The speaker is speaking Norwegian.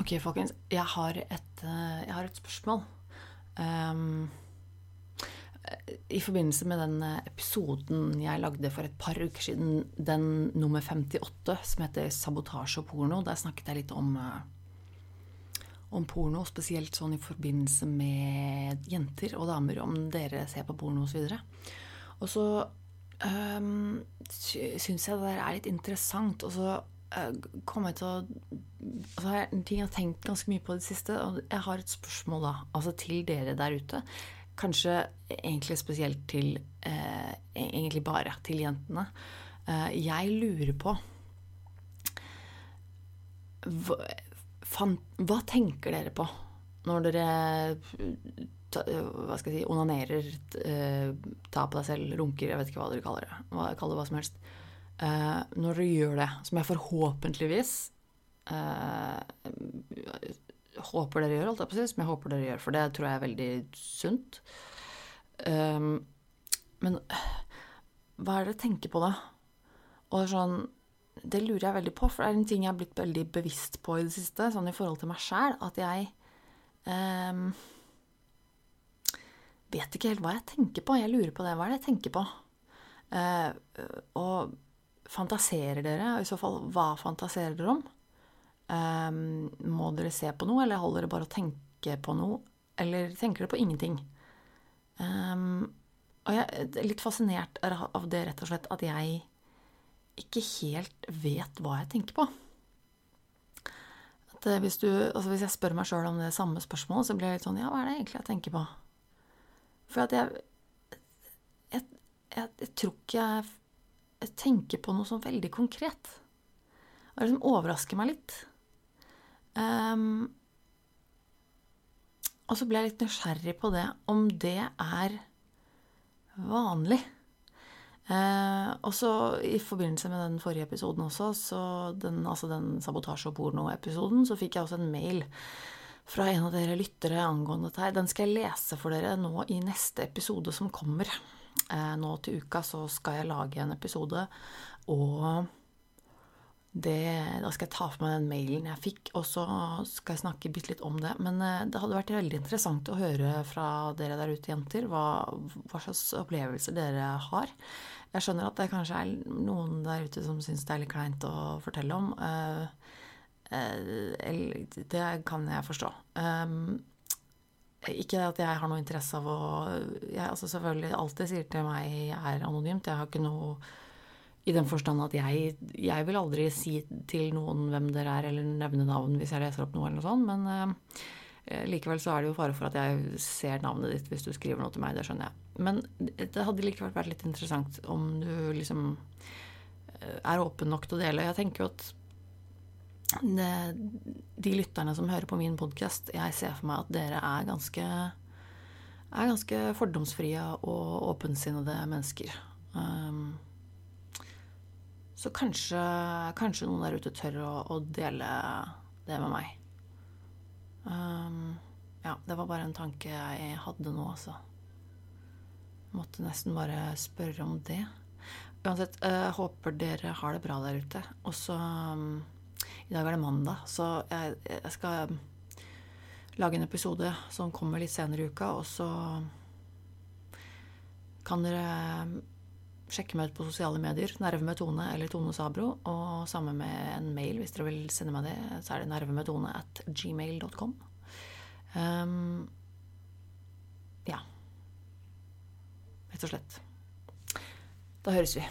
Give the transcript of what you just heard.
Ok, folkens. Jeg har et, eh, jeg har et spørsmål. Um, I forbindelse med den eh, episoden jeg lagde for et par uker siden, den nummer 58, som heter 'Sabotasje og porno', der snakket jeg litt om, eh, om porno, spesielt sånn i forbindelse med jenter og damer, om dere ser på porno osv. Og så um, syns jeg det der er litt interessant. Og så kommer jeg til å altså, er en ting jeg har tenkt ganske mye på i det siste, og jeg har et spørsmål da, altså til dere der ute. Kanskje egentlig spesielt til eh, Egentlig bare til jentene. Eh, jeg lurer på hva, fan, hva, tenker dere på når dere ta, hva skal jeg si, onanerer, eh, tar på deg selv, runker, jeg vet ikke hva dere kaller det. Hva, kaller det hva som helst. Eh, når du gjør det, som jeg forhåpentligvis eh, håper dere gjør, holdt jeg på si, som jeg håper dere gjør, for det tror jeg er veldig sunt. Um, men hva er det dere tenker på, da? Og sånn, det lurer jeg veldig på, for det er en ting jeg har blitt veldig bevisst på i det siste, sånn i forhold til meg sjæl, at jeg um, vet ikke helt hva jeg tenker på. Jeg lurer på det. Hva er det jeg tenker på? Uh, og fantaserer dere? Og i så fall, hva fantaserer dere om? Um, må dere se på noe, eller holder dere bare å tenke på noe? Eller tenker dere på ingenting? Um, og jeg er litt fascinert av det, rett og slett, at jeg ikke helt vet hva jeg tenker på. At hvis, du, altså hvis jeg spør meg sjøl om det samme spørsmålet, så blir jeg litt sånn Ja, hva er det egentlig jeg tenker på? For at jeg Jeg, jeg, jeg tror ikke jeg, jeg tenker på noe sånn veldig konkret. Det liksom overrasker meg litt. Um, og så ble jeg litt nysgjerrig på det, om det er vanlig. Uh, og så i forbindelse med den forrige episoden også, så den, altså den sabotasje- og porno-episoden, så fikk jeg også en mail fra en av dere lyttere angående dette Den skal jeg lese for dere nå i neste episode som kommer. Uh, nå til uka så skal jeg lage en episode, og det, da skal jeg ta for meg den mailen jeg fikk, og så skal jeg snakke bitte litt om det. Men eh, det hadde vært veldig interessant å høre fra dere der ute, jenter, hva, hva slags opplevelser dere har. Jeg skjønner at det kanskje er noen der ute som syns det er litt kleint å fortelle om. Eh, eh, det kan jeg forstå. Ikke at jeg har noe interesse av å jeg, altså Selvfølgelig, alt det sier til meg, er anonymt. Jeg har ikke noe i den forstand at jeg, jeg, vil aldri si til noen hvem dere er, eller nevne navn hvis jeg leser opp noe, eller noe sånt, men eh, likevel så er det jo fare for at jeg ser navnet ditt hvis du skriver noe til meg. Det skjønner jeg. Men det hadde likevel vært litt interessant om du liksom eh, er åpen nok til å dele. Jeg tenker jo at de lytterne som hører på min podkast, jeg ser for meg at dere er ganske, er ganske fordomsfrie og åpensinnede mennesker. Um, så kanskje, kanskje, noen der ute tør å, å dele det med meg. Um, ja, det var bare en tanke jeg hadde nå, altså. Måtte nesten bare spørre om det. Uansett, uh, håper dere har det bra der ute. Og så um, I dag er det mandag, så jeg, jeg, skal lage en episode som kommer litt senere i uka, og så kan dere sjekke meg ut på sosiale medier. Nerve med Tone eller Tone Sabro. Og samme med en mail, hvis dere vil sende meg det, så er det nervemedtone at gmail.com. Um, ja. Rett og slett. Da høres vi.